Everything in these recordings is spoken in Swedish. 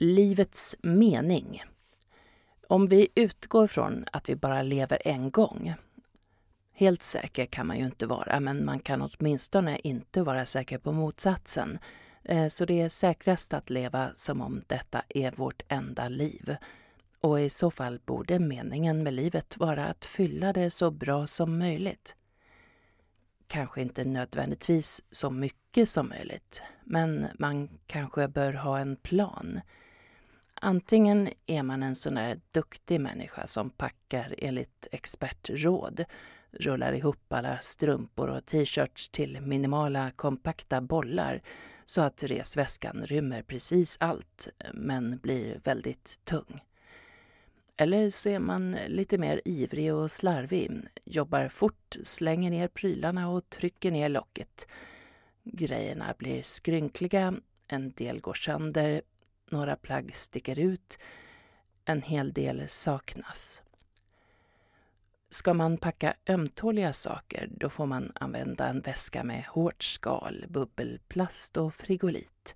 Livets mening. Om vi utgår från att vi bara lever en gång. Helt säker kan man ju inte vara, men man kan åtminstone inte vara säker på motsatsen. Eh, så det är säkrast att leva som om detta är vårt enda liv. Och i så fall borde meningen med livet vara att fylla det så bra som möjligt. Kanske inte nödvändigtvis så mycket som möjligt, men man kanske bör ha en plan. Antingen är man en sån där duktig människa som packar enligt expertråd, rullar ihop alla strumpor och t-shirts till minimala kompakta bollar så att resväskan rymmer precis allt, men blir väldigt tung. Eller så är man lite mer ivrig och slarvig, jobbar fort, slänger ner prylarna och trycker ner locket. Grejerna blir skrynkliga, en del går sönder, några plagg sticker ut, en hel del saknas. Ska man packa ömtåliga saker, då får man använda en väska med hårt skal, bubbelplast och frigolit.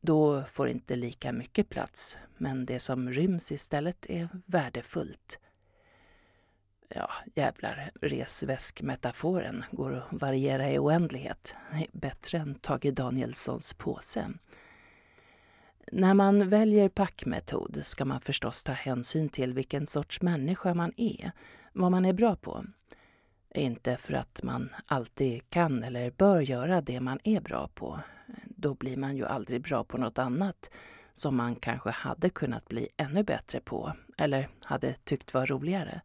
Då får inte lika mycket plats, men det som ryms istället är värdefullt. Ja, jävlar, resväskmetaforen går att variera i oändlighet. Bättre än Tage Danielssons påse. När man väljer packmetod ska man förstås ta hänsyn till vilken sorts människa man är, vad man är bra på. Inte för att man alltid kan eller bör göra det man är bra på. Då blir man ju aldrig bra på något annat som man kanske hade kunnat bli ännu bättre på eller hade tyckt var roligare.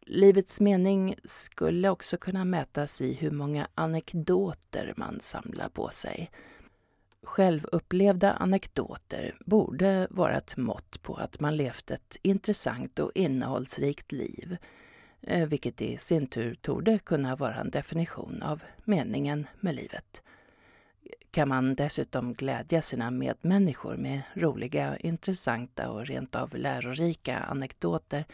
Livets mening skulle också kunna mätas i hur många anekdoter man samlar på sig. Självupplevda anekdoter borde vara ett mått på att man levt ett intressant och innehållsrikt liv eh, vilket i sin tur torde kunna vara en definition av meningen med livet. Kan man dessutom glädja sina medmänniskor med roliga, intressanta och rent av lärorika anekdoter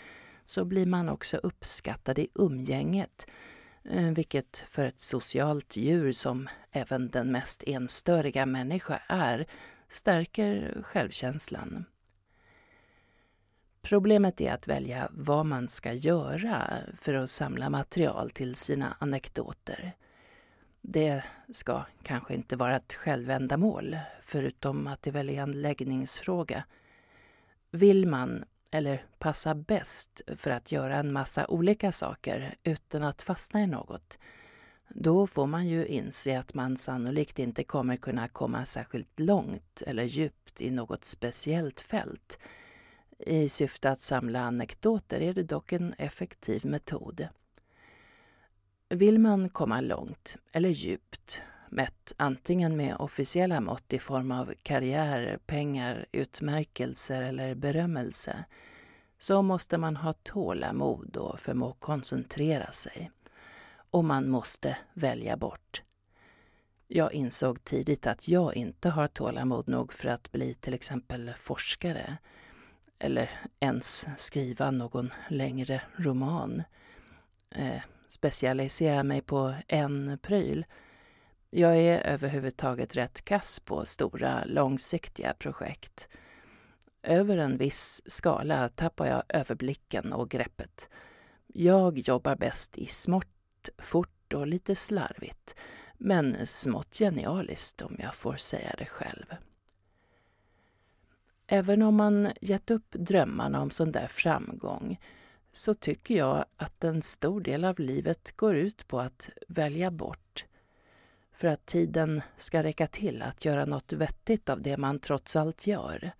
så blir man också uppskattad i umgänget, Eh, vilket för ett socialt djur som även den mest enstöriga människa är, stärker självkänslan. Problemet är att välja vad man ska göra för att samla material till sina anekdoter. Det ska kanske inte vara ett självändamål, förutom att det väl är en läggningsfråga. Vill man, eller passa bäst för att göra en massa olika saker utan att fastna i något, då får man ju inse att man sannolikt inte kommer kunna komma särskilt långt eller djupt i något speciellt fält i syfte att samla anekdoter är det dock en effektiv metod. Vill man komma långt eller djupt, mätt antingen med officiella mått i form av karriär, pengar, utmärkelser eller berömmelse, så måste man ha tålamod och förmå koncentrera sig. Och man måste välja bort. Jag insåg tidigt att jag inte har tålamod nog för att bli till exempel forskare eller ens skriva någon längre roman. Eh, specialisera mig på en pryl. Jag är överhuvudtaget rätt kass på stora, långsiktiga projekt. Över en viss skala tappar jag överblicken och greppet. Jag jobbar bäst i smått, fort och lite slarvigt, men smått genialiskt om jag får säga det själv. Även om man gett upp drömmarna om sån där framgång så tycker jag att en stor del av livet går ut på att välja bort för att tiden ska räcka till att göra något vettigt av det man trots allt gör.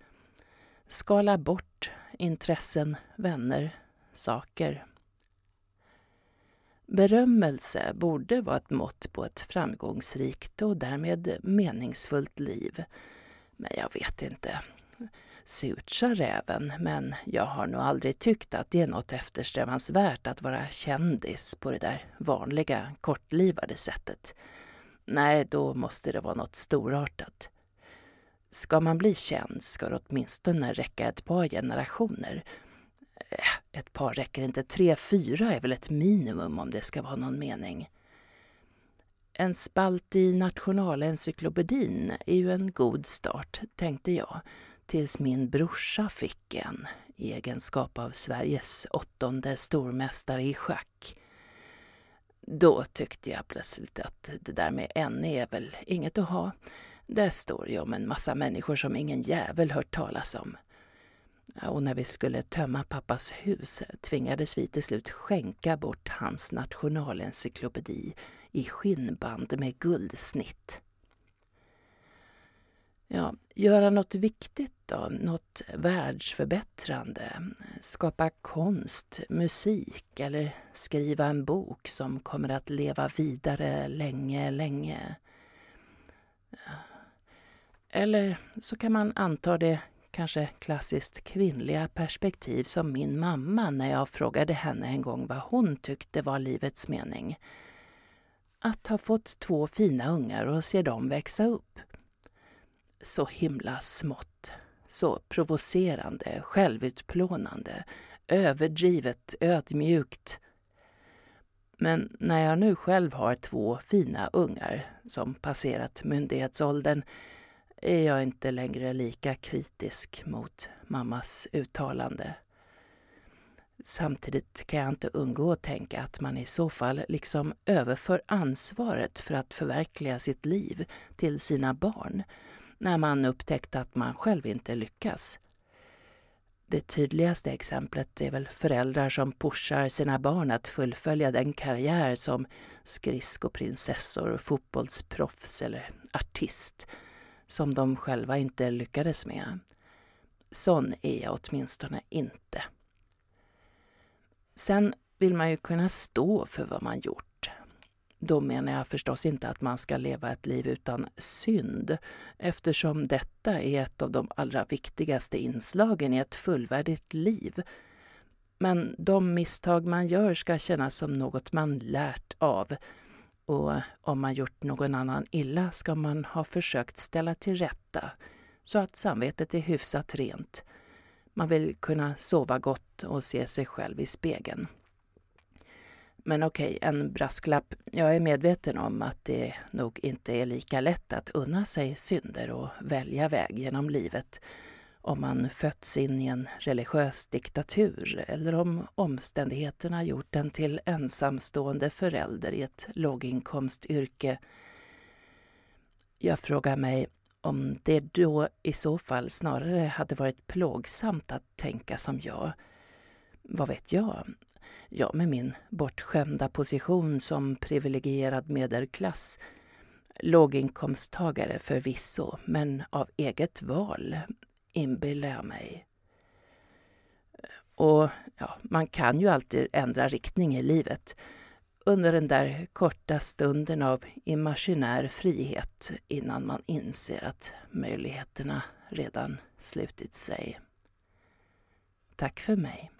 Skala bort intressen, vänner, saker. Berömmelse borde vara ett mått på ett framgångsrikt och därmed meningsfullt liv. Men jag vet inte. Surt sa räven, men jag har nog aldrig tyckt att det är något eftersträvansvärt att vara kändis på det där vanliga, kortlivade sättet. Nej, då måste det vara något storartat. Ska man bli känd ska det åtminstone räcka ett par generationer. Äh, ett par räcker inte, tre, fyra är väl ett minimum om det ska vara någon mening. En spalt i Nationalencyklopedin är ju en god start, tänkte jag, tills min brorsa fick en i egenskap av Sveriges åttonde stormästare i schack. Då tyckte jag plötsligt att det där med en är väl inget att ha. Det står ju om en massa människor som ingen jävel hört talas om. Och när vi skulle tömma pappas hus tvingades vi till slut skänka bort hans nationalencyklopedi i skinnband med guldsnitt. Ja, göra något viktigt då, något världsförbättrande. Skapa konst, musik eller skriva en bok som kommer att leva vidare länge, länge. Eller så kan man anta det kanske klassiskt kvinnliga perspektiv som min mamma när jag frågade henne en gång vad hon tyckte var livets mening. Att ha fått två fina ungar och se dem växa upp. Så himla smått, så provocerande, självutplånande, överdrivet, ödmjukt. Men när jag nu själv har två fina ungar som passerat myndighetsåldern är jag inte längre lika kritisk mot mammas uttalande. Samtidigt kan jag inte undgå att tänka att man i så fall liksom överför ansvaret för att förverkliga sitt liv till sina barn när man upptäckt att man själv inte lyckas. Det tydligaste exemplet är väl föräldrar som pushar sina barn att fullfölja den karriär som skridskoprinsessor, fotbollsproffs eller artist som de själva inte lyckades med. Sån är jag åtminstone inte. Sen vill man ju kunna stå för vad man gjort. Då menar jag förstås inte att man ska leva ett liv utan synd eftersom detta är ett av de allra viktigaste inslagen i ett fullvärdigt liv. Men de misstag man gör ska kännas som något man lärt av och om man gjort någon annan illa ska man ha försökt ställa till rätta så att samvetet är hyfsat rent. Man vill kunna sova gott och se sig själv i spegeln. Men okej, en brasklapp. Jag är medveten om att det nog inte är lika lätt att unna sig synder och välja väg genom livet om man fötts in i en religiös diktatur eller om omständigheterna gjort en till ensamstående förälder i ett låginkomstyrke. Jag frågar mig om det då i så fall snarare hade varit plågsamt att tänka som jag. Vad vet jag? Jag med min bortskämda position som privilegierad medelklass låginkomsttagare förvisso, men av eget val, inbillar jag mig. Eh, och ja, man kan ju alltid ändra riktning i livet under den där korta stunden av imaginär frihet innan man inser att möjligheterna redan slutit sig. Tack för mig.